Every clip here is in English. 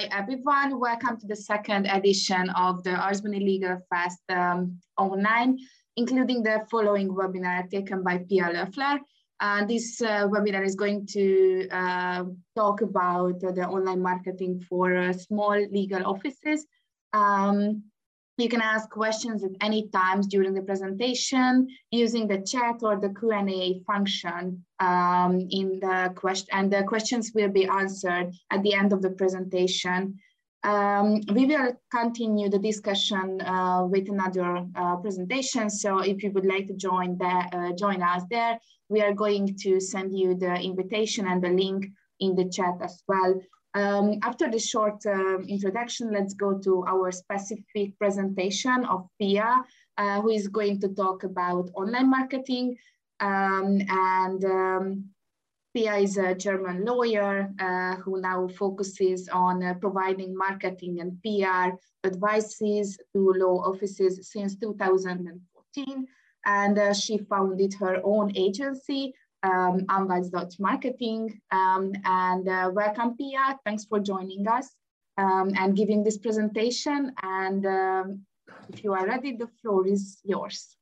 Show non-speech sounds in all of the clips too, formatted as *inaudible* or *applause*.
hi everyone. Welcome to the second edition of the Boni Legal Fest um, online, including the following webinar taken by Pia Loeffler. Uh, this uh, webinar is going to uh, talk about the online marketing for uh, small legal offices. Um, you can ask questions at any times during the presentation using the chat or the Q&A function um, in the question, and the questions will be answered at the end of the presentation. Um, we will continue the discussion uh, with another uh, presentation. So if you would like to join, the, uh, join us there, we are going to send you the invitation and the link in the chat as well. Um, after the short uh, introduction, let's go to our specific presentation of Pia, uh, who is going to talk about online marketing. Um, and um, Pia is a German lawyer uh, who now focuses on uh, providing marketing and PR advices to law offices since 2014. And uh, she founded her own agency um, Marketing. Um, and uh, welcome, Pia. Thanks for joining us um, and giving this presentation. And um, if you are ready, the floor is yours.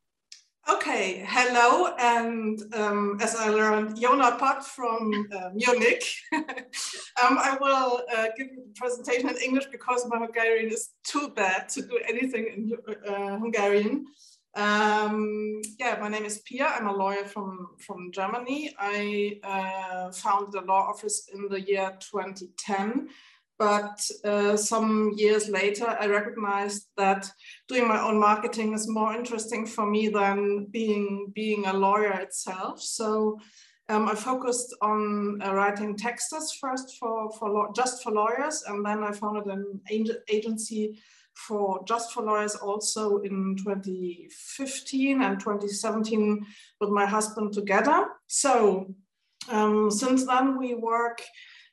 Okay, hello, and um, as I learned Jona Pot from uh, Munich, *laughs* um, I will uh, give you the presentation in English because my Hungarian is too bad to do anything in uh, Hungarian. Um, yeah, my name is Pia. I'm a lawyer from, from Germany. I uh, founded a law office in the year 2010. But uh, some years later, I recognized that doing my own marketing is more interesting for me than being, being a lawyer itself. So um, I focused on uh, writing texts first for, for just for lawyers, and then I founded an agency for Just for Lawyers also in 2015 and 2017 with my husband together. So um, since then we work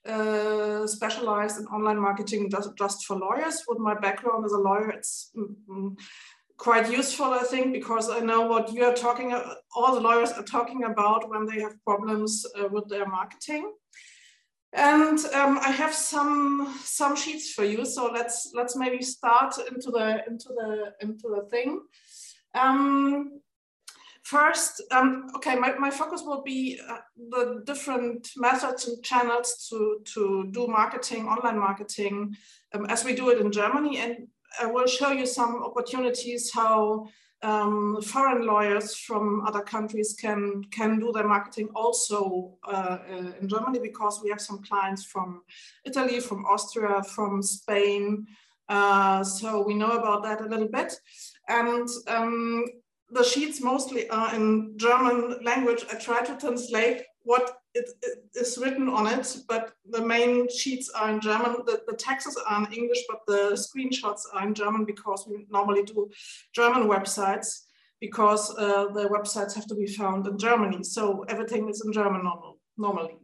uh, specialized in online marketing just, just for lawyers. With my background as a lawyer, it's mm, mm quite useful, I think, because I know what you are talking, all the lawyers are talking about when they have problems uh, with their marketing. And um, I have some some sheets for you. So let's let's maybe start into the into the into the thing. Um, first, um, okay, my, my focus will be uh, the different methods and channels to to do marketing, online marketing, um, as we do it in Germany, and I will show you some opportunities how um, foreign lawyers from other countries can can do their marketing also uh, uh, in Germany because we have some clients from Italy, from Austria, from Spain. Uh, so we know about that a little bit. And um, the sheets mostly are in German language. I try to translate what it, it is written on it, but the main sheets are in German. The, the texts are in English, but the screenshots are in German because we normally do German websites because uh, the websites have to be found in Germany. So everything is in German normal, normally.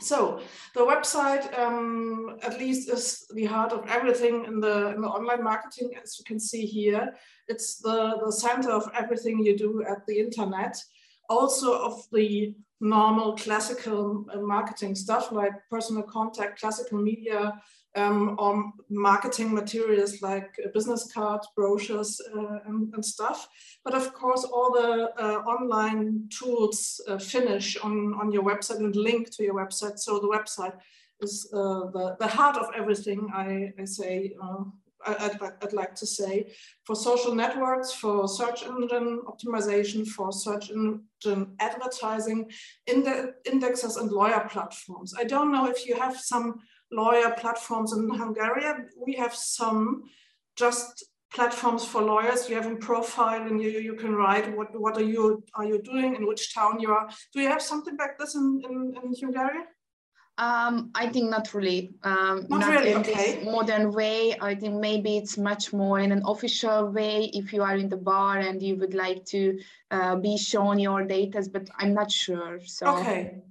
So the website, um, at least, is the heart of everything in the, in the online marketing. As you can see here, it's the, the center of everything you do at the internet. Also of the normal classical uh, marketing stuff like personal contact, classical media, um, or marketing materials like business cards, brochures, uh, and, and, stuff. But of course, all the uh, online tools uh, finish on, on your website and link to your website. So the website is uh, the, the heart of everything, I, I say, uh, I'd, I'd, like to say, for social networks, for search engine optimization, for search engine advertising, in the indexes and lawyer platforms. I don't know if you have some lawyer platforms in Hungary. We have some just platforms for lawyers. You have a profile and you, you can write what, what are you are you doing, in which town you are. Do you have something like this in, in, in Hungary? Um, I think not really. Um, not, not really, in okay. this modern way. I think maybe it's much more in an official way if you are in the bar and you would like to uh, be shown your data, but I'm not sure. So okay.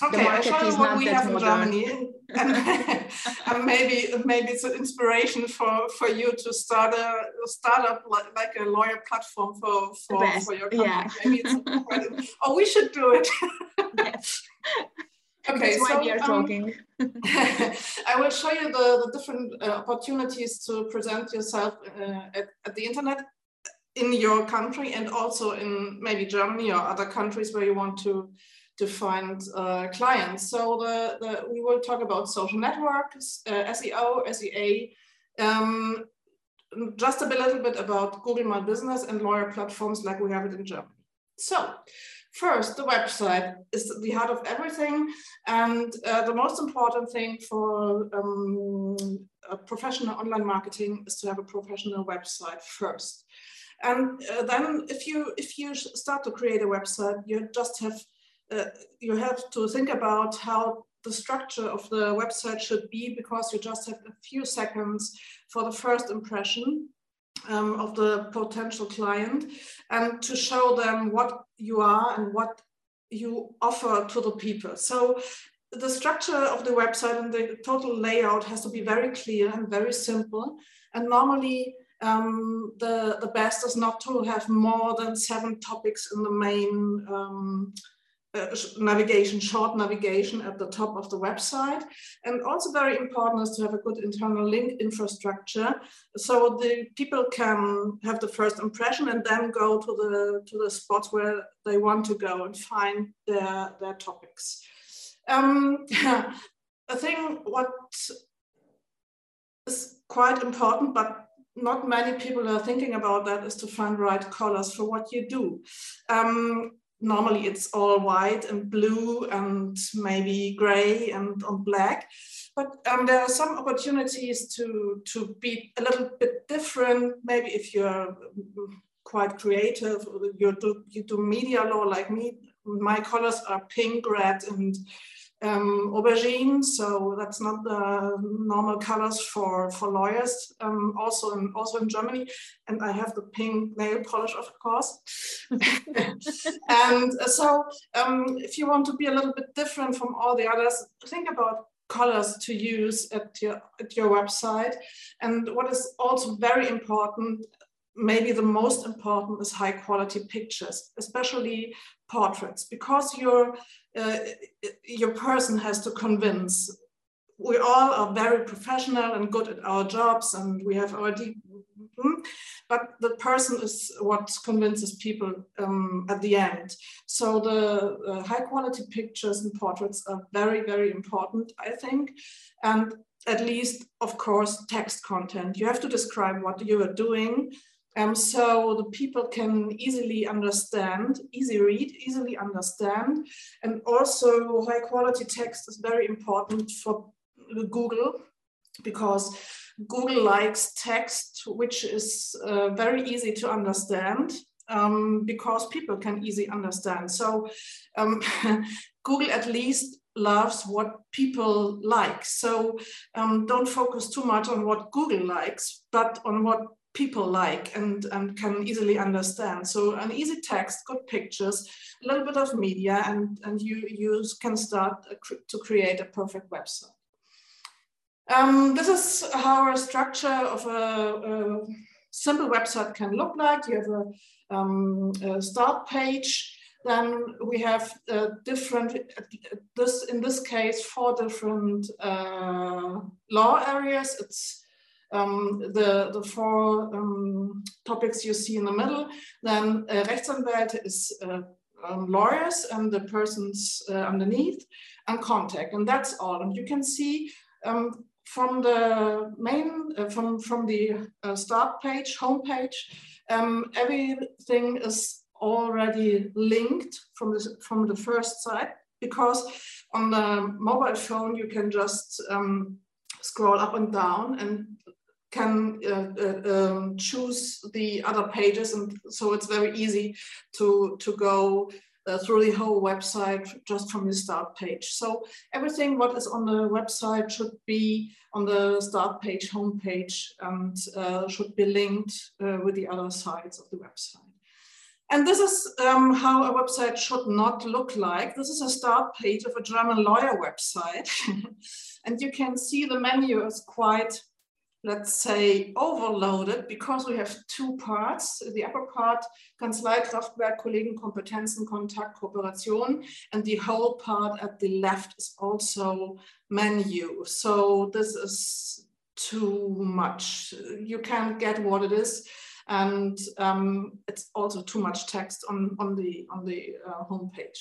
Okay, I'll show you what we have in Germany, *laughs* and, *laughs* and, maybe maybe it's an inspiration for for you to start a startup like, like a lawyer platform for for, for your company. Yeah. Maybe it's quite, *laughs* oh, we should do it. yes. Okay, That's why so, we are um, talking. I will show you the, the different uh, opportunities to present yourself uh, at, at the internet in your country and also in maybe Germany or other countries where you want to to find uh, clients. So the, the, we will talk about social networks, uh, SEO, SEA, um, just a little bit about Google My Business and lawyer platforms like we have it in Germany. So first, the website is the heart of everything. And uh, the most important thing for um, professional online marketing is to have a professional website first. And uh, then if you, if you start to create a website, you just have, uh, you have to think about how the structure of the website should be because you just have a few seconds for the first impression um, of the potential client and to show them what you are and what you offer to the people. So the structure of the website and the total layout has to be very clear and very simple. And normally um, the, the best is not to have more than seven topics in the main um, uh, navigation, short navigation at the top of the website. And also very important is to have a good internal link infrastructure so the people can have the first impression and then go to the, to the spots where they want to go and find their, their topics. Um, *laughs* I think what is quite important, but not many people are thinking about that is to find right colors for what you do. Um, normally it's all white and blue and maybe gray and on black. But um, there are some opportunities to, to be a little bit different. Maybe if you're quite creative, you do, you do media law like me, my colors are pink, red, and um, aubergine, so that's not the normal colors for, for lawyers, um, also, in, also in Germany. And I have the pink nail polish, of course. *laughs* and so um, if you want to be a little bit different from all the others, think about colors to use at your, at your website. And what is also very important, maybe the most important is high quality pictures, especially portraits, because your, uh, your person has to convince. We all are very professional and good at our jobs and we have our deep, hmm, but the person is what convinces people um, at the end. So the uh, high quality pictures and portraits are very, very important, I think. And at least, of course, text content. You have to describe what you are doing um, so the people can easily understand, easy read, easily understand. And also high quality text is very important for Google because Google likes text, which is uh, very easy to understand um, because people can easily understand. So um, *laughs* Google at least loves what people like. So um, don't focus too much on what Google likes, but on what people like and, and can easily understand. So an easy text, good pictures, a little bit of media, and, and you, you can start to create a perfect website. Um, this is how a structure of a, a, simple website can look like. You have a, um, a start page, then we have uh, different, this in this case, four different uh, law areas. It's um, the, the four um, topics you see in the middle. Then uh, Rechtsanwälte is uh, um, lawyers and the persons uh, underneath and contact. And that's all. And you can see um, from the main, uh, from, from the uh, start page, home page, um, everything is already linked from, this, from the first side because on the mobile phone you can just um, scroll up and down and can uh, uh, um, choose the other pages and so it's very easy to to go uh, through the whole website just from the start page so everything what is on the website should be on the start page homepage and uh, should be linked uh, with the other sides of the website and this is um, how a website should not look like. This is a start page of a German lawyer website. *laughs* and you can see the menu is quite let's say, overloaded because we have two parts. The upper part, Kanzlei, Kraftwerk, Kollegen, Kompetenzen, Kontakt, Kooperation, and the whole part at the left is also menu. So this is too much. You can't get what it is. And um, it's also too much text on, on the, on the uh, homepage.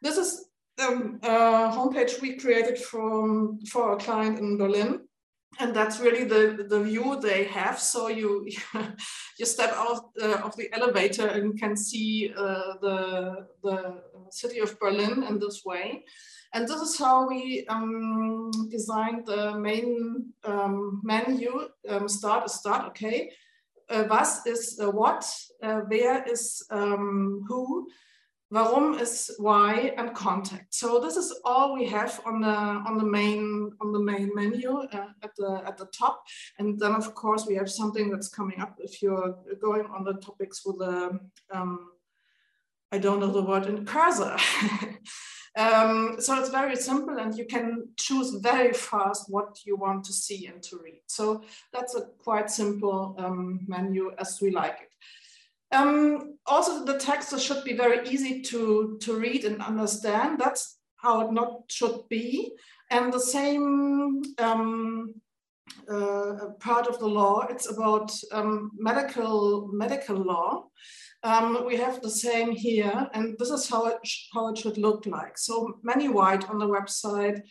This is the um, uh, homepage we created from, for a client in Berlin and that's really the the view they have. So you *laughs* you step out uh, of the elevator and can see uh, the the city of berlin in this way. And this is how we um, designed the main um, menu. Um, start is start okay. Uh, was is uh, what? Uh, where is um, who Warum is why and contact. So this is all we have on the on the main on the main menu uh, at the at the top. And then of course we have something that's coming up if you're going on the topics with the um, I don't know the word in cursor. *laughs* um, so it's very simple and you can choose very fast what you want to see and to read. So that's a quite simple um, menu as we like it. Um, also, the text should be very easy to, to read and understand. That's how it not should be. And the same um, uh, part of the law, it's about um, medical, medical law. Um, we have the same here, and this is how it, how it should look like. So many white on the website,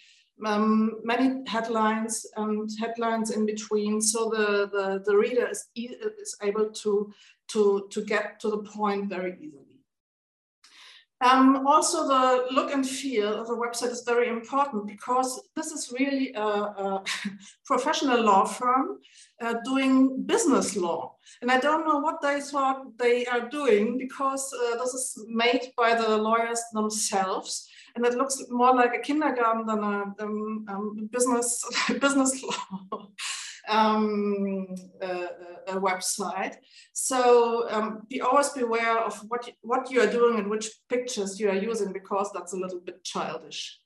um, many headlines and headlines in between so the, the, the reader is, is able to, to, to get to the point very easily. Um, also, the look and feel of the website is very important because this is really a, a *laughs* professional law firm uh, doing business law. And I don't know what they thought they are doing because uh, this is made by the lawyers themselves and it looks more like a kindergarten than a um, um, business *laughs* business law um, uh, a website. So um, be always beware of what what you are doing and which pictures you are using because that's a little bit childish.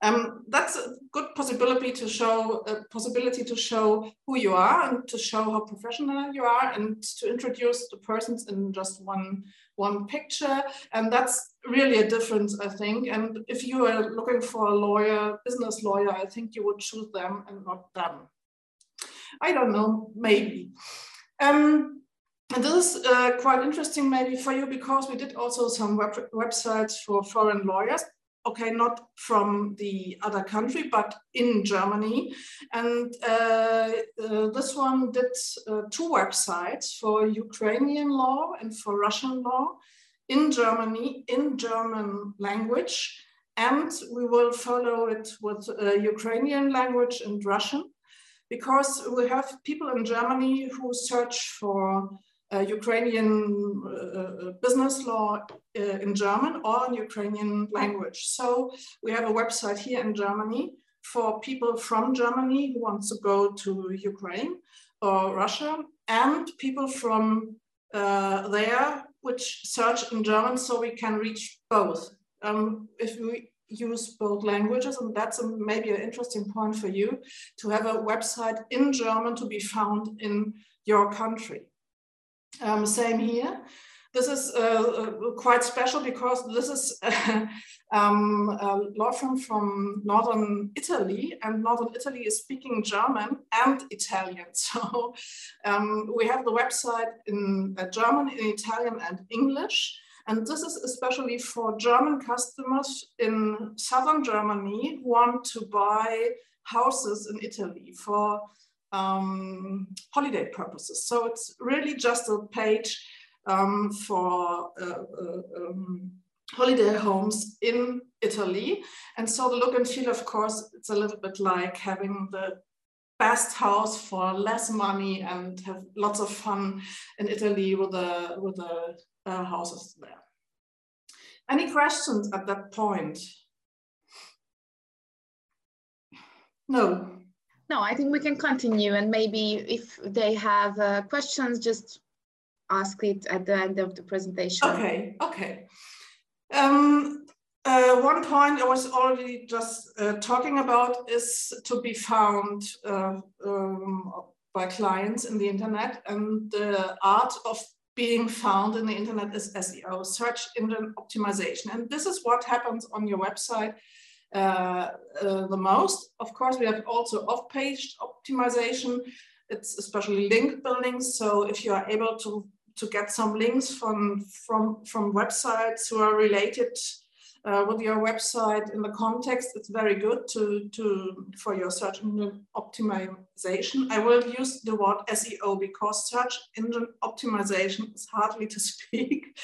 Um, that's a good possibility to show a possibility to show who you are and to show how professional you are and to introduce the persons in just one one picture. And that's really a difference, I think. And if you are looking for a lawyer, business lawyer, I think you would choose them and not them. I don't know, maybe. Um, and this is uh, quite interesting maybe for you because we did also some web websites for foreign lawyers okay, not from the other country, but in Germany. And uh, uh, this one did uh, two websites for Ukrainian law and for Russian law in Germany, in German language. And we will follow it with uh, Ukrainian language and Russian because we have people in Germany who search for uh, Ukrainian uh, uh, business law uh, in German or in Ukrainian language. So we have a website here in Germany for people from Germany who want to go to Ukraine or Russia and people from uh, there which search in German so we can reach both. Um, if we use both languages and that's a, maybe an interesting point for you to have a website in German to be found in your country. Um, same here. This is uh, uh, quite special because this is *laughs* um, a law firm from northern Italy, and northern Italy is speaking German and Italian. *laughs* So um, we have the website in uh, German, in Italian, and English. And this is especially for German customers in southern Germany who want to buy houses in Italy for um, holiday purposes. So it's really just a page um, for uh, uh, um, holiday homes in Italy. And so the look and feel, of course, it's a little bit like having the best house for less money and have lots of fun in Italy with the, with the uh, houses there. Any questions at that point? No. No, I think we can continue and maybe if they have uh, questions, just ask it at the end of the presentation. Okay, okay. Um, Uh, one point I was already just uh, talking about is to be found uh, um, by clients in the internet and the art of being found in the internet is SEO, search engine optimization. And this is what happens on your website uh, uh, the most. Of course, we have also off-page optimization. It's especially link building. So if you are able to, to get some links from, from, from websites who are related uh, with your website in the context, it's very good to, to for your search engine optimization. I will use the word SEO because search engine optimization is hardly to *laughs* speak.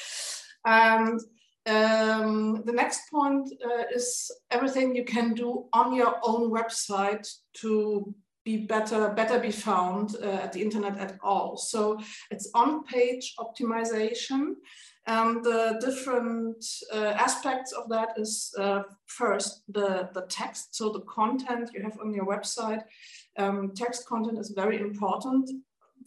And um, the next point uh, is everything you can do on your own website to be better, better be found uh, at the internet at all. So it's on-page optimization. And the different uh, aspects of that is uh, first the, the text, so the content you have on your website. Um, text content is very important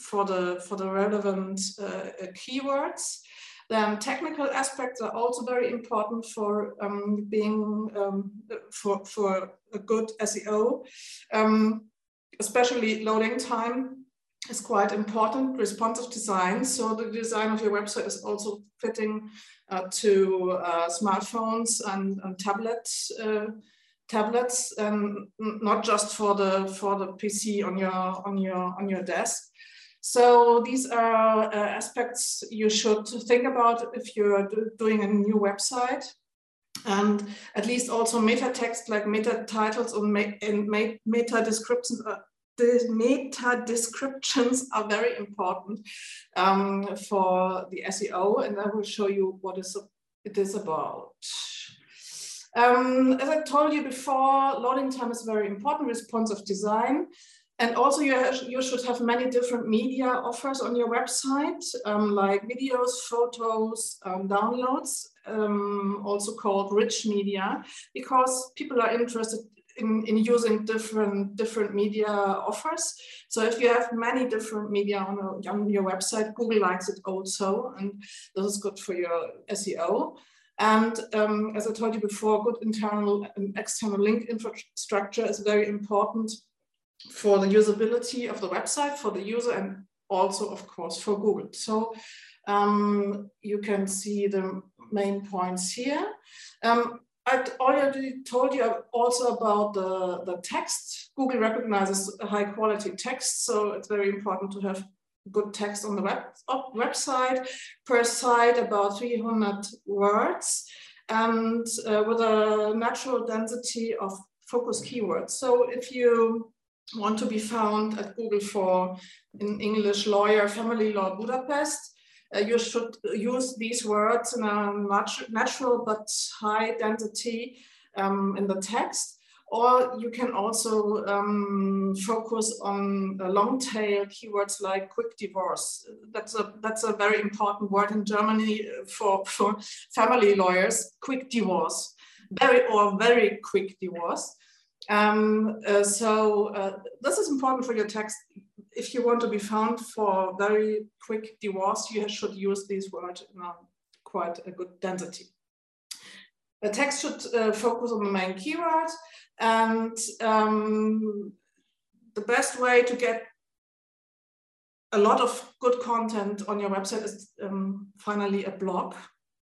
for the, for the relevant uh, keywords. Then technical aspects are also very important for um, being um, for, for a good SEO, um, especially loading time is quite important. Responsive design, so the design of your website is also fitting uh, to uh, smartphones and, and tablets. Uh, tablets and not just for the for the PC on your on your on your desk. So these are uh, aspects you should think about if you're doing a new website. And at least also meta text like meta titles and, meta descriptions are, the meta descriptions are very important um, for the SEO, and I will show you what is it is about. Um, as I told you before, loading time is very important, responsive design. And also you, have, you should have many different media offers on your website, um, like videos, photos, um, downloads, um, also called rich media, because people are interested in, in using different, different media offers. So if you have many different media on, a, on your website, Google likes it also, and this is good for your SEO. And um, as I told you before, good internal and external link infrastructure is very important for the usability of the website for the user and also of course for Google. So um, you can see the main points here. Um, I already told you also about the, the text. Google recognizes high quality text, so it's very important to have good text on the web, website. Per site, about 300 words, and uh, with a natural density of focus keywords. So if you want to be found at Google for, in English, lawyer, family law, Budapest. Uh, you should use these words in a natural but high density um, in the text. Or you can also um, focus on long tail keywords like quick divorce. That's a, that's a very important word in Germany for, *laughs* for family lawyers, quick divorce, very or very quick divorce. Um, uh, so uh, this is important for your text. If you want to be found for very quick divorce, you should use these words in a, quite a good density. The text should uh, focus on the main keyword and um, the best way to get a lot of good content on your website is um, finally a blog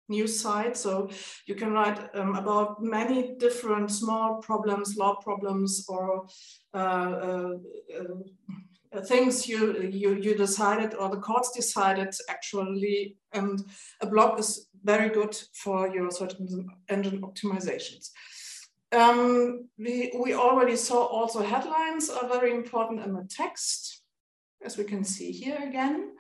news site. So you can write um, about many different small problems, law problems, or uh, uh, uh, things you, you, you decided or the courts decided actually. And a block is very good for your search engine optimizations. Um, we, we already saw also headlines are very important in the text, as we can see here again.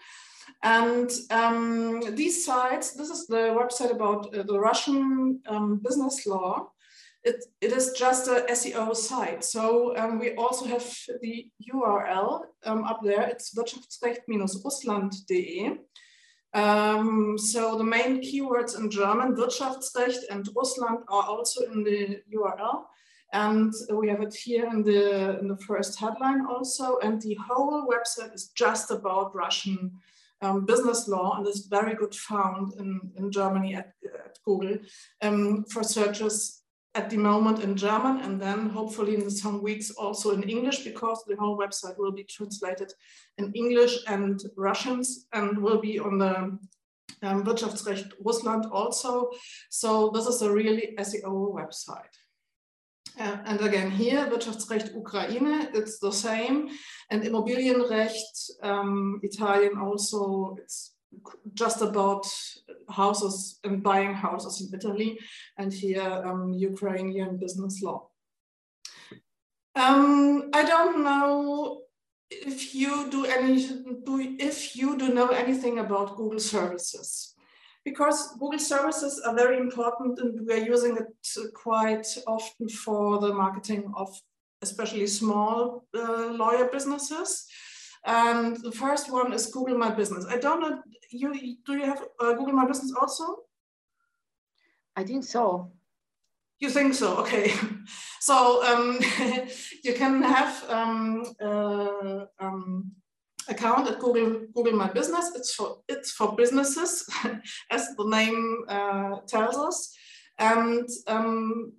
And um, these sites, this is the website about uh, the Russian um, business law. It, it is just a SEO site. So um, we also have the URL um, up there. It's wirtschaftsrecht-russland.de. Um, so the main keywords in German, Wirtschaftsrecht and Russland are also in the URL. And we have it here in the, in the first headline also. And the whole website is just about Russian um, business law and is very good found in, in Germany at, at Google um, for searches at the moment in German and then hopefully in some weeks also in English because the whole website will be translated in English and Russians and will be on the um, Wirtschaftsrecht Russland also. So this is a really SEO website. Uh, and again here, Wirtschaftsrecht Ukraine, it's the same. And Immobilienrecht, um, Italian also, it's just about houses and buying houses in Italy. And here, um, Ukrainian business law. Um, I don't know if you do any, do, if you do know anything about Google services because Google services are very important and we are using it quite often for the marketing of especially small uh, lawyer businesses. And the first one is Google My Business. I don't know, you do you have uh, Google My Business also? I think so. You think so? Okay. *laughs* So um, *laughs* you can have um, uh, um, account at Google, Google My Business. It's for, it's for businesses, *laughs* as the name uh, tells us. And um,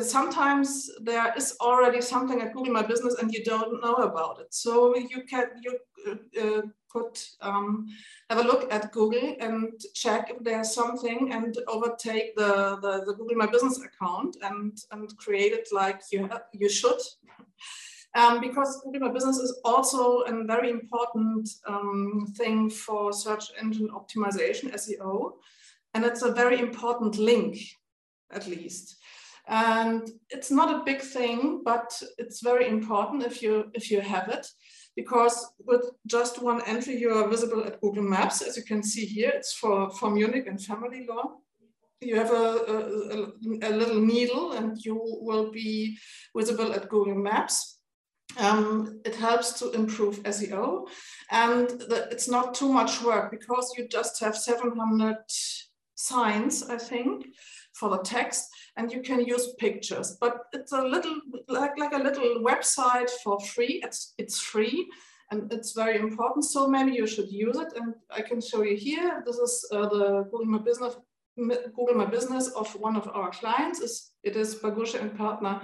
sometimes there is already something at Google My Business and you don't know about it. So you can you uh, uh, could um, have a look at Google and check if there's something and overtake the, the, the Google My Business account and, and create it like you, you should *laughs* um, because Google My Business is also a very important um, thing for search engine optimization, SEO. And it's a very important link, at least. And it's not a big thing, but it's very important if you, if you have it because with just one entry, you are visible at Google Maps. As you can see here, it's for, for Munich and family law. You have a, a, a little needle and you will be visible at Google Maps. Um, it helps to improve SEO and the, it's not too much work because you just have 700 signs, I think, for the text and you can use pictures, but it's a little like, like a little website for free. It's, it's free and it's very important. So maybe you should use it. And I can show you here. This is uh, the Google My Business Google My Business of one of our clients. Is it is Bagusche and Partner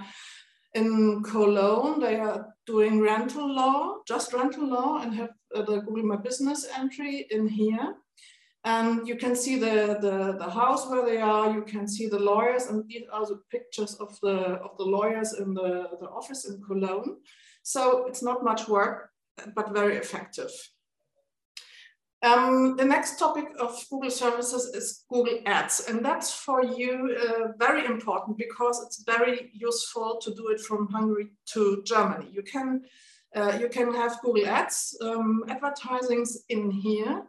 in Cologne, they are doing rental law, just rental law, and have uh, the Google My Business entry in here. And you can see the, the, the house where they are, you can see the lawyers, and these are the pictures of the, of the lawyers in the, the office in Cologne. So it's not much work, but very effective. Um, the next topic of Google services is Google Ads, and that's for you uh, very important because it's very useful to do it from Hungary to Germany. You can uh, you can have Google Ads um, advertisings in here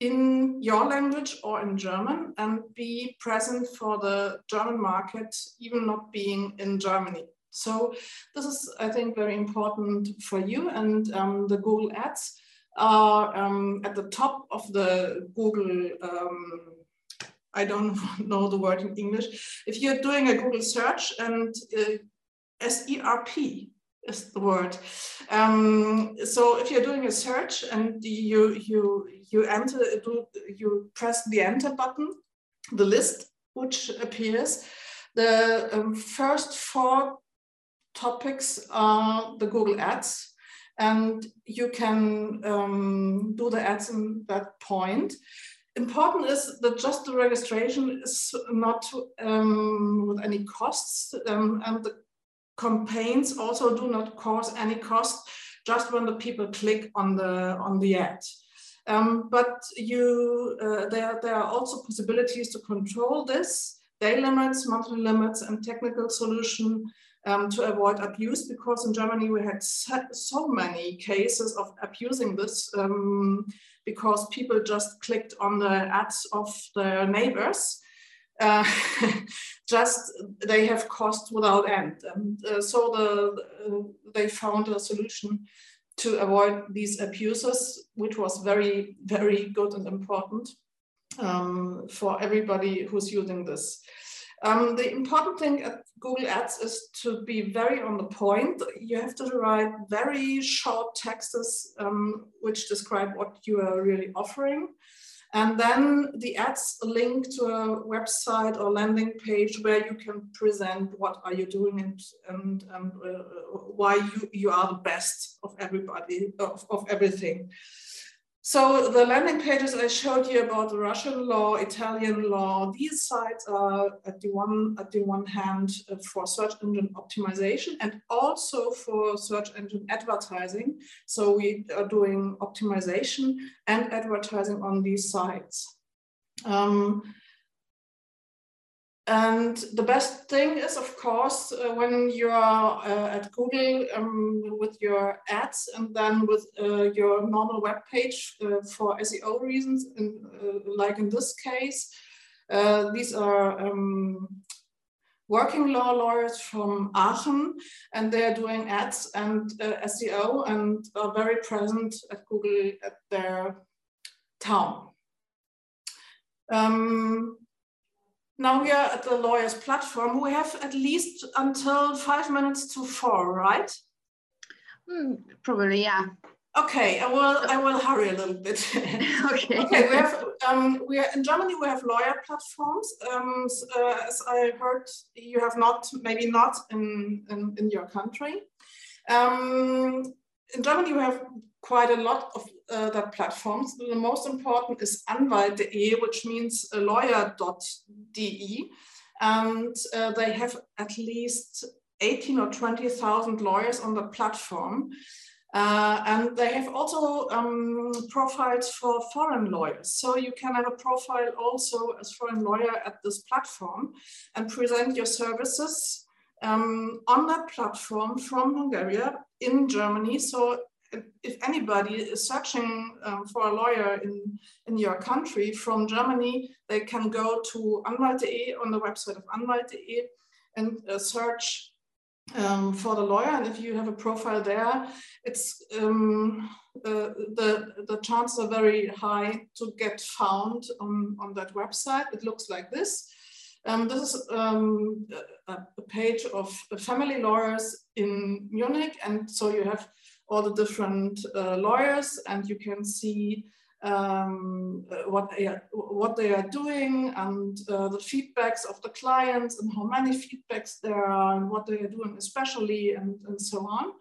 in your language or in German and be present for the German market, even not being in Germany. So this is, I think, very important for you and um, the Google Ads are um, at the top of the Google, um, I don't *laughs* know the word in English. If you're doing a Google search and uh, SERP is the word. Um, so if you're doing a search and you, you, you enter, you press the enter button, the list which appears, the um, first four topics are the Google Ads and you can um, do the ads in that point. Important is that just the registration is not um, with any costs um, and the campaigns also do not cause any cost just when the people click on the on the ad. Um, but you, uh, there, there are also possibilities to control this, day limits, monthly limits, and technical solution um, to avoid abuse because in Germany we had so many cases of abusing this um, because people just clicked on the ads of their neighbors. Uh, *laughs* just they have cost without end. And uh, so the, uh, they found a solution to avoid these abuses, which was very, very good and important um, for everybody who's using this. Um, the important thing at Google Ads is to be very on the point. You have to write very short texts um, which describe what you are really offering. And then the ads link to a website or landing page where you can present what are you doing and, and, and uh, why you, you are the best of everybody, of, of everything. So the landing pages I showed you about the Russian law, Italian law, these sites are at the one, at the one hand uh, for search engine optimization and also for search engine advertising. So we are doing optimization and advertising on these sites. Um, and the best thing is, of course, uh, when you are uh, at Google um, with your ads and then with uh, your normal web page uh, for SEO reasons, uh, like in this case, uh, these are um, working law lawyers from Aachen, and they are doing ads and SEO and are very present at Google at their town. Um, now we are at the lawyer's platform. We have at least until five minutes to four, right? Mm, probably, yeah. Okay, I will. I will hurry a little bit. *laughs* okay. Okay, we have. Um, we are in Germany. We have lawyer platforms. Um, uh, as I heard, you have not, maybe not in in, in your country. Um, in Germany, we have quite a lot of uh, that platforms. The most important is Anwalt.de, which means lawyer.de. And uh, they have at least 18 or 20,000 lawyers on the platform. Uh, and they have also um, profiles for foreign lawyers. So you can have a profile also as foreign lawyer at this platform and present your services um, on that platform from Hungary in Germany. So if anybody is searching um, for a lawyer in, in your country from Germany, they can go to Anwalt.de on the website of Anwalt.de and uh, search um, for the lawyer. And if you have a profile there, it's um, uh, the, the chances are very high to get found on, on that website. It looks like this. Um, this is um, a, a, page of family lawyers in Munich. And so you have all the different uh, lawyers and you can see um, uh, what, they are, what they are doing and uh, the feedbacks of the clients and how many feedbacks there are and what they are doing especially and, and so on.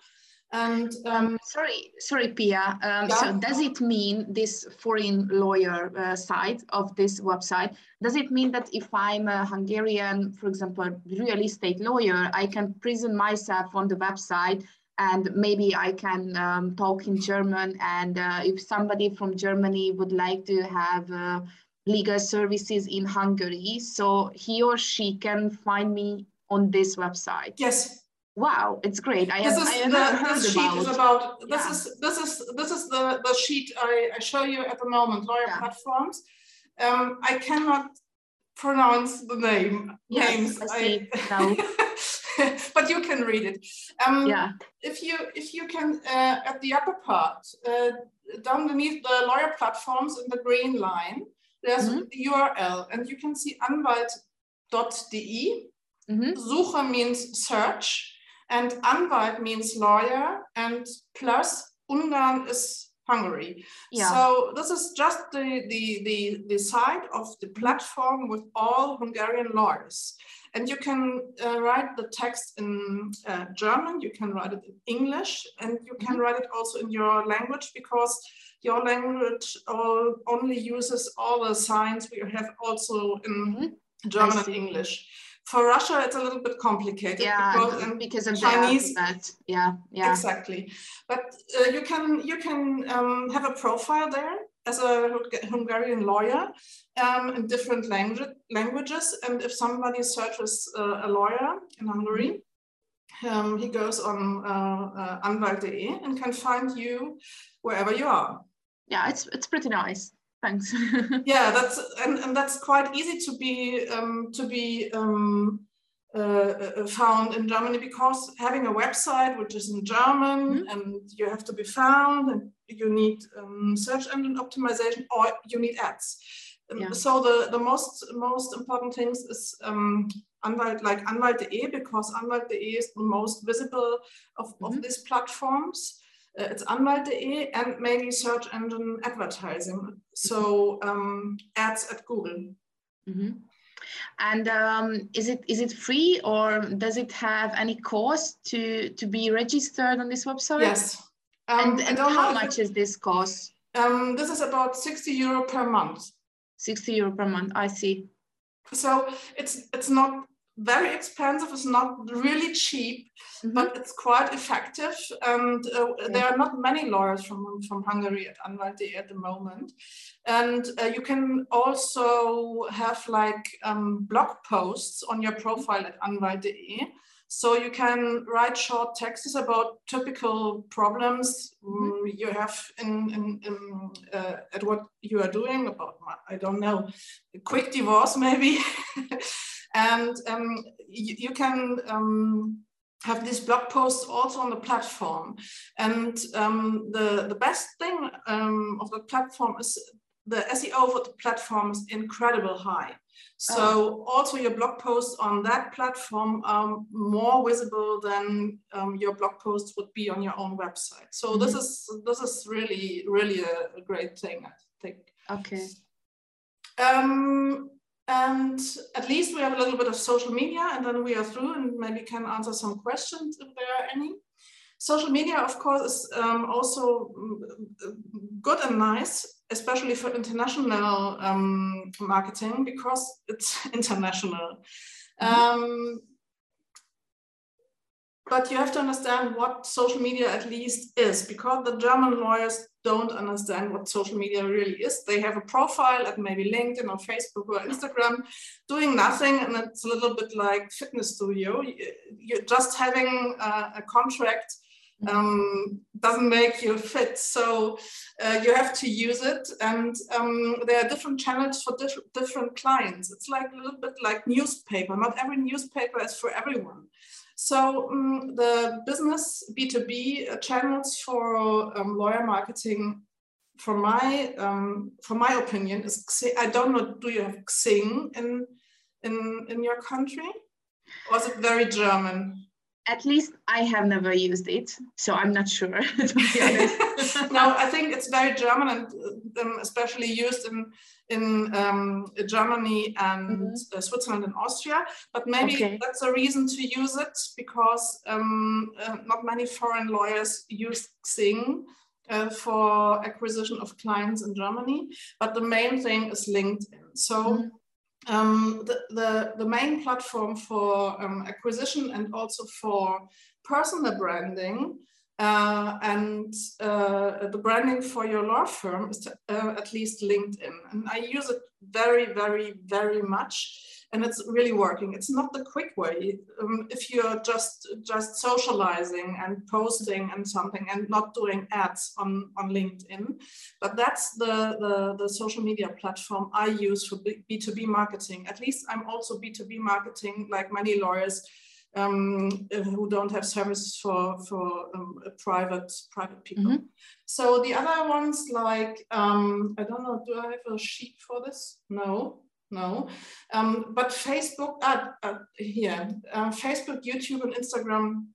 And um, sorry, sorry, Pia. Um, yeah. So does it mean this foreign lawyer uh, side of this website? Does it mean that if I'm a Hungarian, for example, real estate lawyer, I can present myself on the website and maybe I can um, talk in German. And uh, if somebody from Germany would like to have uh, legal services in Hungary, so he or she can find me on this website. Yes. Wow, it's great. I this have, is I have the, heard this about, sheet is about this yeah. is this is this is the the sheet I, I show you at the moment. Lawyer yeah. platforms. Um, I cannot pronounce the name yes, names. I see. I, no. *laughs* *laughs* but you can read it. Um, yeah. If you if you can uh, at the upper part, uh, down beneath the lawyer platforms in the green line, there's mm -hmm. the URL, and you can see anwalt.de. Mm -hmm. Suche means search, and Anwalt means lawyer, and plus Ungarn is Hungary. Yeah. So this is just the, the, the, the site of the platform with all Hungarian lawyers. And you can uh, write the text in uh, German, you can write it in English, and you can mm -hmm. write it also in your language because your language all, only uses all the signs we have also in mm -hmm. German and English. For Russia, it's a little bit complicated yeah, because, because of Chinese. That, yeah, yeah, exactly. But uh, you can you can um, have a profile there as a Hungarian lawyer um, in different language, languages. And if somebody searches uh, a lawyer in Hungary, um, he goes on uh, uh, Anwalt.de and can find you wherever you are. Yeah, it's it's pretty nice. Thanks. *laughs* yeah, that's and, and that's quite easy to be um, to be um, found in Germany because having a website which is in German mm -hmm. and you have to be found and you need um, search engine optimization or you need ads. Um, yeah. So the, the most most important things is um, Anwalt like Anwalt.de because Anwalt.de is the most visible of, mm -hmm. of mm-hmm. these platforms. Uh, it's Anwalt.de and mainly search engine advertising. So um, ads at Google. Mm -hmm. And um, is it is it free or does it have any cost to to be registered on this website? Yes. Um, and, and how much it, is this cost? Um, this is about 60 euro per month. 60 euro per month, I see. So it's it's not very expensive, it's not really cheap, mm -hmm. but it's quite effective. And uh, okay. there are not many lawyers from, from Hungary at Anwalt.de at the moment. And uh, you can also have like um, blog posts on your profile at Anwalt.de. So you can write short texts about typical problems um, you have in, in, in uh, at what you are doing about, I don't know, a quick divorce maybe. *laughs* and um, you, you, can um, have these blog posts also on the platform. And um, the, the best thing um, of the platform is the SEO for the platform is incredible high. So oh. also your blog posts on that platform are more visible than um, your blog posts would be on your own website. So mm -hmm. this is this is really really a, a great thing, I think. Okay. Um, and at least we have a little bit of social media and then we are through and maybe can answer some questions if there are any. Social media, of course, is um, also mm, good and nice, especially for international um, marketing because it's *laughs* international. Mm -hmm. um, but you have to understand what social media at least is because the German lawyers don't understand what social media really is. They have a profile at maybe LinkedIn or Facebook or Instagram doing nothing. And it's a little bit like fitness studio. You're just having a, contract um, doesn't make you fit. So uh, you have to use it. And um, there are different channels for diff different clients. It's like a little bit like newspaper. Not every newspaper is for everyone. So um, the business B2B channels for um, lawyer marketing, for my um, for my opinion, is I don't know. Do you have Xing in in in your country? Or is it very German? At least I have never used it, so I'm not sure. *laughs* *laughs* no, I think it's very German and um, especially used in in um, Germany and mm -hmm. Switzerland and Austria. But maybe okay. that's a reason to use it because um, uh, not many foreign lawyers use Xing uh, for acquisition of clients in Germany. But the main thing is LinkedIn. So. Mm -hmm. Um, the, the, the, main platform for um, acquisition and also for personal branding uh, and uh, the branding for your law firm is to, uh, at least LinkedIn. And I use it very, very, very much. And it's really working. It's not the quick way. Um, if you're just just socializing and posting and something and not doing ads on, on LinkedIn, but that's the, the, the social media platform I use for B2B marketing. At least I'm also B2B marketing like many lawyers um, who don't have services for for um, private private people. Mm -hmm. So the other ones like um, I don't know, do I have a sheet for this? No, no. Um, but Facebook, uh, uh, here, uh, Facebook, YouTube, and Instagram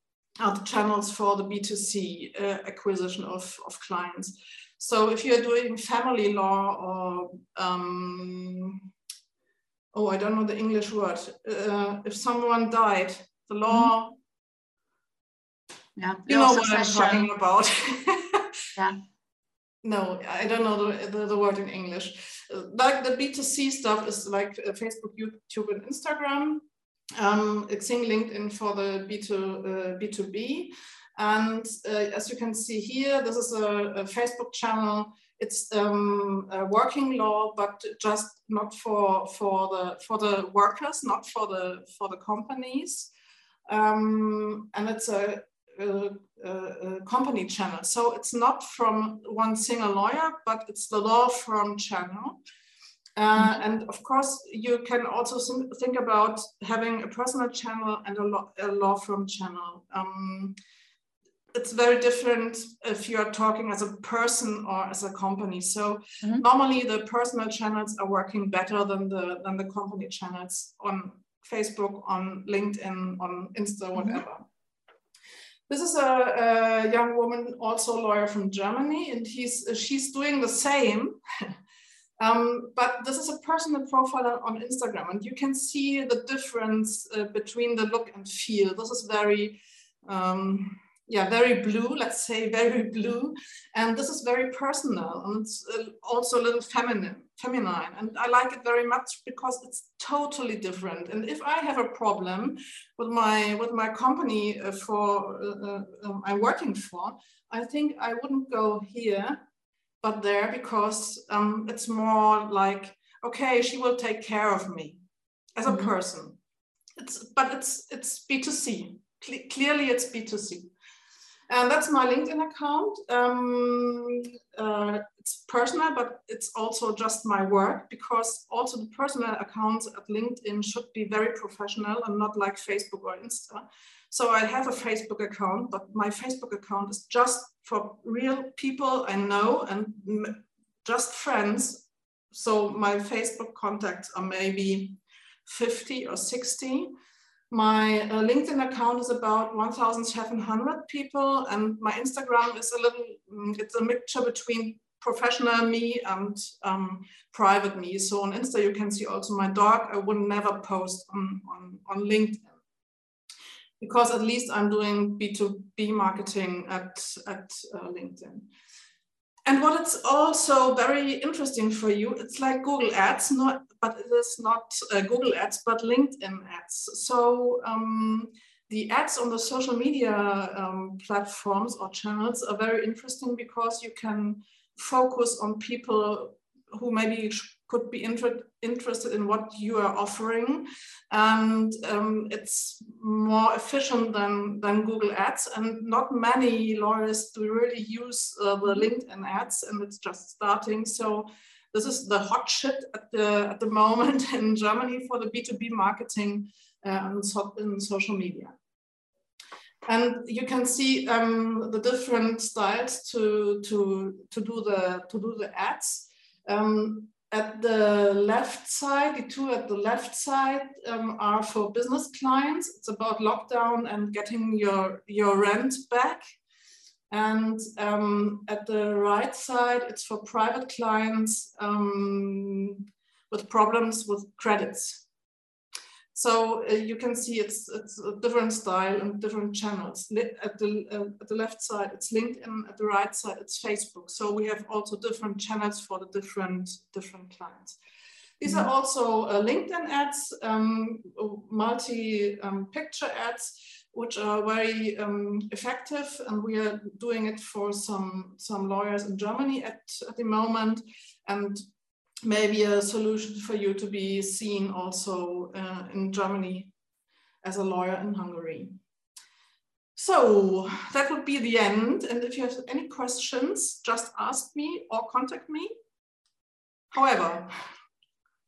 are the channels for the B2C uh, acquisition of, of clients. So if you're doing family law or um, oh, I don't know the English word. Uh, if someone died, the law. Mm-hmm. Yeah, you know what I'm talking about. yeah. *laughs* No, I don't know the, the, the, word in English. Like the B2C stuff is like uh, Facebook, YouTube, and Instagram. Um, in LinkedIn for the B2, uh, B2B. And uh, as you can see here, this is a, a Facebook channel. It's um, working law, but just not for for the for the workers, not for the for the companies um, and it's a, a, a, company channel. So it's not from one single lawyer, but it's the law firm channel. Uh, mm-hmm. and of course, you can also think about having a personal channel and a law, a law firm channel. Um, it's very different if you are talking as a person or as a company. So mm-hmm. normally the personal channels are working better than the than the company channels on Facebook, on LinkedIn, on Insta, mm-hmm. whatever. Mm-hmm. This is a, a, young woman, also a lawyer from Germany, and he's she's doing the same. *laughs* um, but this is a personal profile on Instagram, and you can see the difference uh, between the look and feel. This is very um, yeah, very blue, let's say very *laughs* blue. And this is very personal and it's uh, also a little feminine, feminine. And I like it very much because it's totally different. And if I have a problem with my, with my company uh, for uh, uh, um, I'm working for, I think I wouldn't go here, but there because um, it's more like, okay, she will take care of me as a mm -hmm. person. It's, but it's, it's B2C. Cle clearly it's B2C. And that's my LinkedIn account. Um, uh, it's personal, but it's also just my work because also the personal accounts at LinkedIn should be very professional and not like Facebook or Insta. So I have a Facebook account, but my Facebook account is just for real people I know and just friends. So my Facebook contacts are maybe 50 or 60 my uh, LinkedIn account is about 1,700 people, and my Instagram is a little, mm, it's a mixture between professional me and um, private me. So on Insta, you can see also my dog. I would never post on, on, on LinkedIn because at least I'm doing B2B marketing at, at uh, LinkedIn. And what it's also very interesting for you, it's like Google Ads, not, but it is not uh, Google Ads, but LinkedIn ads. So um, the ads on the social media um, platforms or channels are very interesting because you can focus on people who maybe could be inter interested in what you are offering. And um, it's more efficient than, than Google Ads. And not many lawyers do really use uh, the LinkedIn ads, and it's just starting. So this is the hot shit at the, at the *laughs* moment in Germany for the B2B marketing uh, so, in social media. And you can see um, the different styles to, to, to, do, the, to do the ads. Um, at the left side, the two at the left side um, are for business clients. It's about lockdown and getting your, your rent back. And um, at the right side, it's for private clients um, with problems with credits. So uh, you can see it's, it's a different style and different channels. At the, uh, at the left side, it's LinkedIn. At the right side, it's Facebook. So we have also different channels for the different, different clients. These are also uh, LinkedIn ads, um, multi-picture um, ads, which are very um, effective. And we are doing it for some, some lawyers in Germany at, at the moment. And maybe a solution for you to be seen also uh, in Germany as a lawyer in Hungary. So that would be the end. And if you have any questions, just ask me or contact me. However.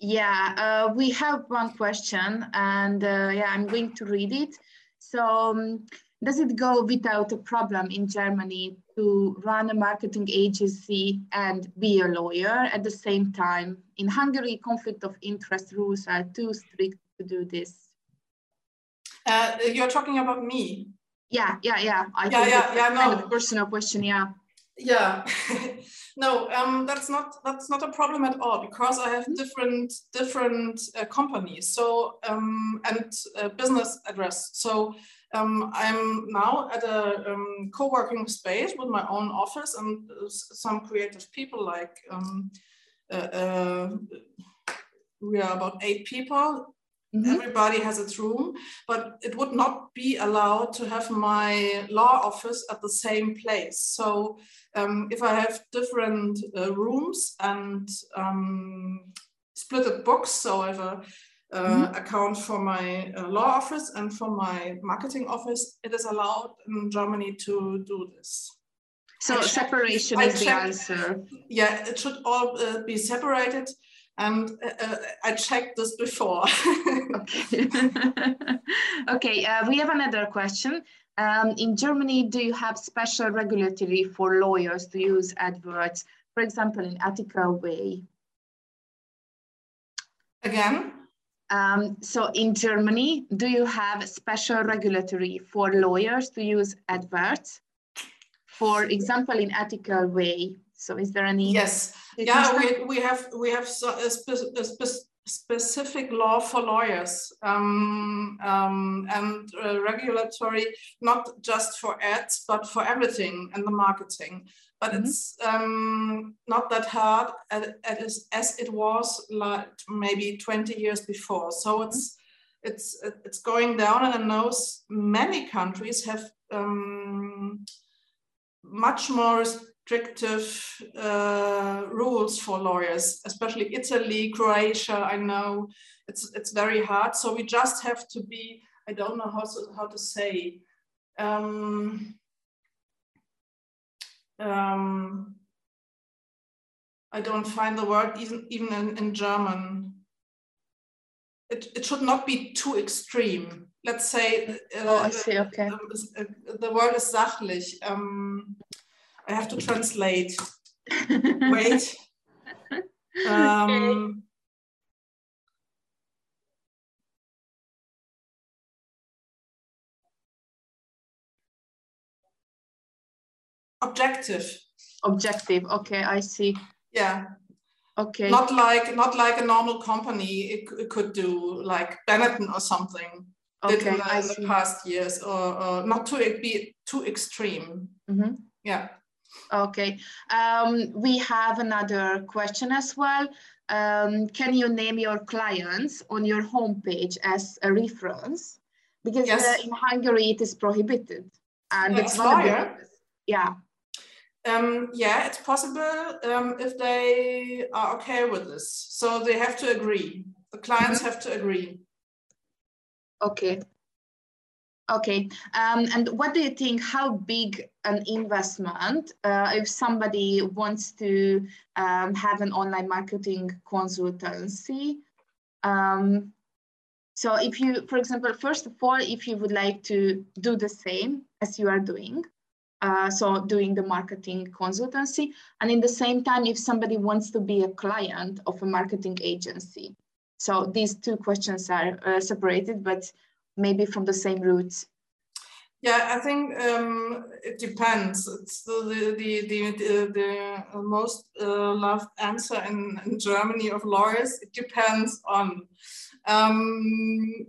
Yeah, uh, we have one question and uh, yeah, I'm going to read it. So um, does it go without a problem in Germany to run a marketing agency and be a lawyer at the same time? In Hungary, conflict of interest rules are too strict to do this. Uh, you're talking about me. Yeah, yeah, yeah. I yeah, yeah, yeah. No. Kind of personal question. Yeah. Yeah. *laughs* no, um, that's not that's not a problem at all because I have mm-hmm. different different uh, companies. So um, and uh, business address. So um, I'm now at a um, co-working space with my own office and uh, some creative people like um, uh, uh, we are about eight people. Mm -hmm. Everybody has its room, but it would not be allowed to have my law office at the same place. So um, if I have different uh, rooms and um, splitted books, so I have a uh, mm-hmm. account for my uh, law office and for my marketing office, it is allowed in Germany to do this. So separation is the answer. Yeah, it should all uh, be separated. And uh, uh, I checked this before. *laughs* okay. *laughs* okay, uh, we have another question. Um, in Germany, do you have special regulatory for lawyers to use adverts, for example, in ethical way? Again? Um, so in Germany, do you have special regulatory for lawyers to use adverts? For example, in ethical way. So is there any? Yes. Yeah, we, we have we have so, a, spe a spe specific law for lawyers um, um, and uh, regulatory, not just for ads, but for everything and the marketing. But mm -hmm. it's um, not that hard as, as it was like maybe 20 years before. So it's it's it's going down, and I know many countries have um, much more restrictive uh, rules for lawyers, especially Italy, Croatia. I know it's it's very hard. So we just have to be. I don't know how to, how to say. Um, um, I don't find the word even even in, in German. It, it should not be too extreme. Let's say. Uh, oh, I see. Okay. Uh, the word is sachlich. Um, I have to translate. *laughs* Wait. *laughs* Um, objective. Objective. Okay, I see. Yeah. Okay. Not like not like a normal company. It, it could do like Benetton or something. Okay, in the, the past years, or, or, not to be too extreme. Mm -hmm. Yeah. Okay, um, we have another question as well. Um, can you name your clients on your homepage as a reference? Because yes. uh, in Hungary it is prohibited and it's not a yeah. Um, yeah, it's possible um, if they are okay with this. So they have to agree. The clients mm -hmm. have to agree. Okay. Okay, um, and what do you think, how big an investment uh, if somebody wants to um, have an online marketing consultancy? Um, so if you, for example, first of all, if you would like to do the same as you are doing, uh, so doing the marketing consultancy, and in the same time, if somebody wants to be a client of a marketing agency. So these two questions are uh, separated, but maybe from the same roots? Yeah, I think um, it depends. It's the the the the, the most uh, loved answer in, in, Germany of lawyers. It depends on. Um,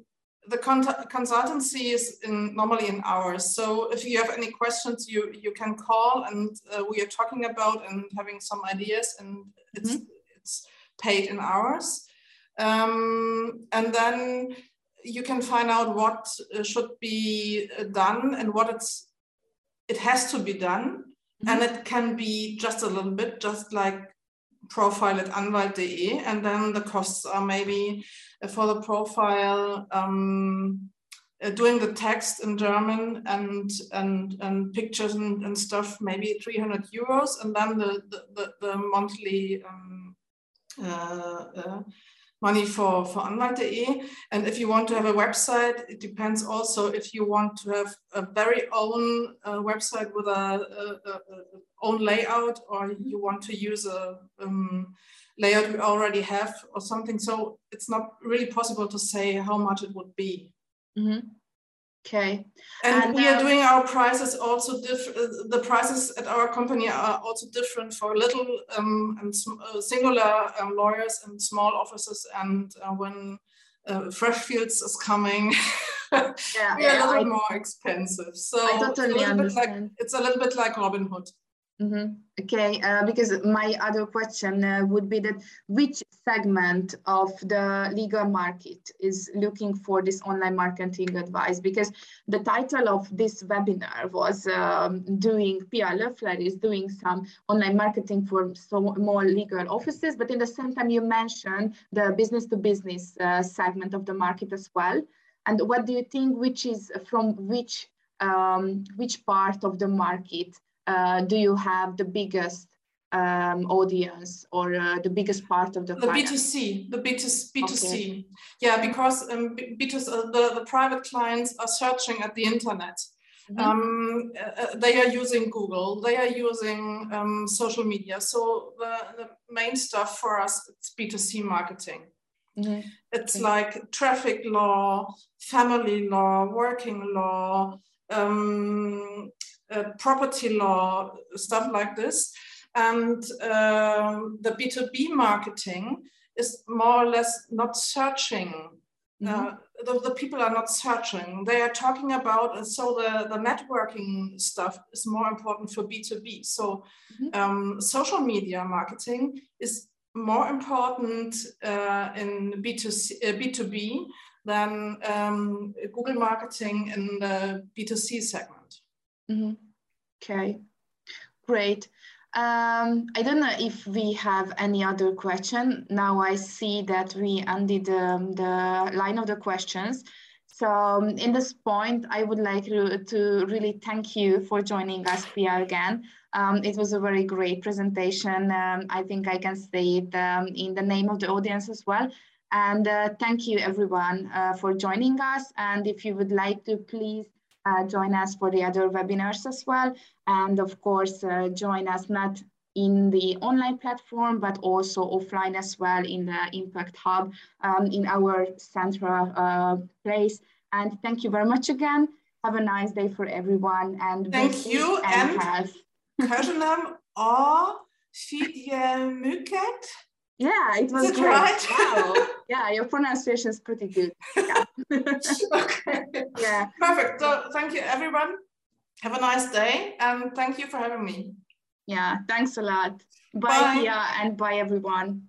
the consultancy is in, normally in hours. So if you have any questions, you you can call, and uh, we are talking about and having some ideas, and it's mm -hmm. it's paid in hours. Um, and then you can find out what uh, should be uh, done and what it's it has to be done mm -hmm. and it can be just a little bit just like profile at anwalt.de and then the costs are maybe uh, for the profile um, uh, doing the text in German and and and pictures and, and stuff maybe 300 euros and then the the, the, the monthly um, uh, uh, money for, for Anwalt.de. And if you want to have a website, it depends also if you want to have a very own uh, website with a, a, a, own layout or you want to use a um, layout we already have or something. So it's not really possible to say how much it would be. Mm -hmm. Okay. And, and we are doing our prices also different. Uh, the prices at our company are also different for little um, and uh, singular um, lawyers and small offices. And uh, when uh, Freshfields is coming, *laughs* yeah, we are a little I, more expensive. So I totally it's understand. Like, it's a little bit like Robin Hood. Mm -hmm. Okay, uh, because my other question uh, would be that which segment of the legal market is looking for this online marketing advice? Because the title of this webinar was um, doing, Pia Löffler is doing some online marketing for small legal offices, but in the same time you mentioned the business to business uh, segment of the market as well. And what do you think, which is from which, um, which part of the market uh, do you have the biggest um, audience or uh, the biggest part of the the B2C, the B2C, B2C. Okay. Yeah, because um, B2C, uh, the, the private clients are searching at the internet. Mm -hmm. um, uh, they are using Google, they are using um, social media. So the, the, main stuff for us it's B2C marketing. Mm -hmm. It's okay. like traffic law, family law, working law, um, uh, property law, stuff like this. And um, the B2B marketing is more or less not searching. Mm -hmm. uh, the, the, people are not searching. They are talking about, and so the, the networking stuff is more important for B2B. So mm -hmm. um, social media marketing is more important uh, in B2C, uh, B2B than um, Google marketing in the B2C segment. Mm -hmm. Okay, great. Um, I don't know if we have any other question. Now I see that we ended um, the line of the questions. So um, in this point, I would like to, really thank you for joining us, Pia, again. Um, it was a very great presentation. Um, I think I can say it um, in the name of the audience as well. And uh, thank you everyone uh, for joining us. And if you would like to please join us for the other webinars as well. And of course, uh, join us not in the online platform, but also offline as well in the Impact Hub um, in our central uh, place. And thank you very much again. Have a nice day for everyone. And thank you and, and. Köszönöm a figyelmüket. Yeah, it was great. Right? Wow. *laughs* yeah, your pronunciation is pretty good. Yeah. *laughs* okay. Yeah. Perfect. So thank you, everyone. Have a nice day, and thank you for having me. Yeah, thanks a lot. Bye, bye. Pia, and bye, everyone.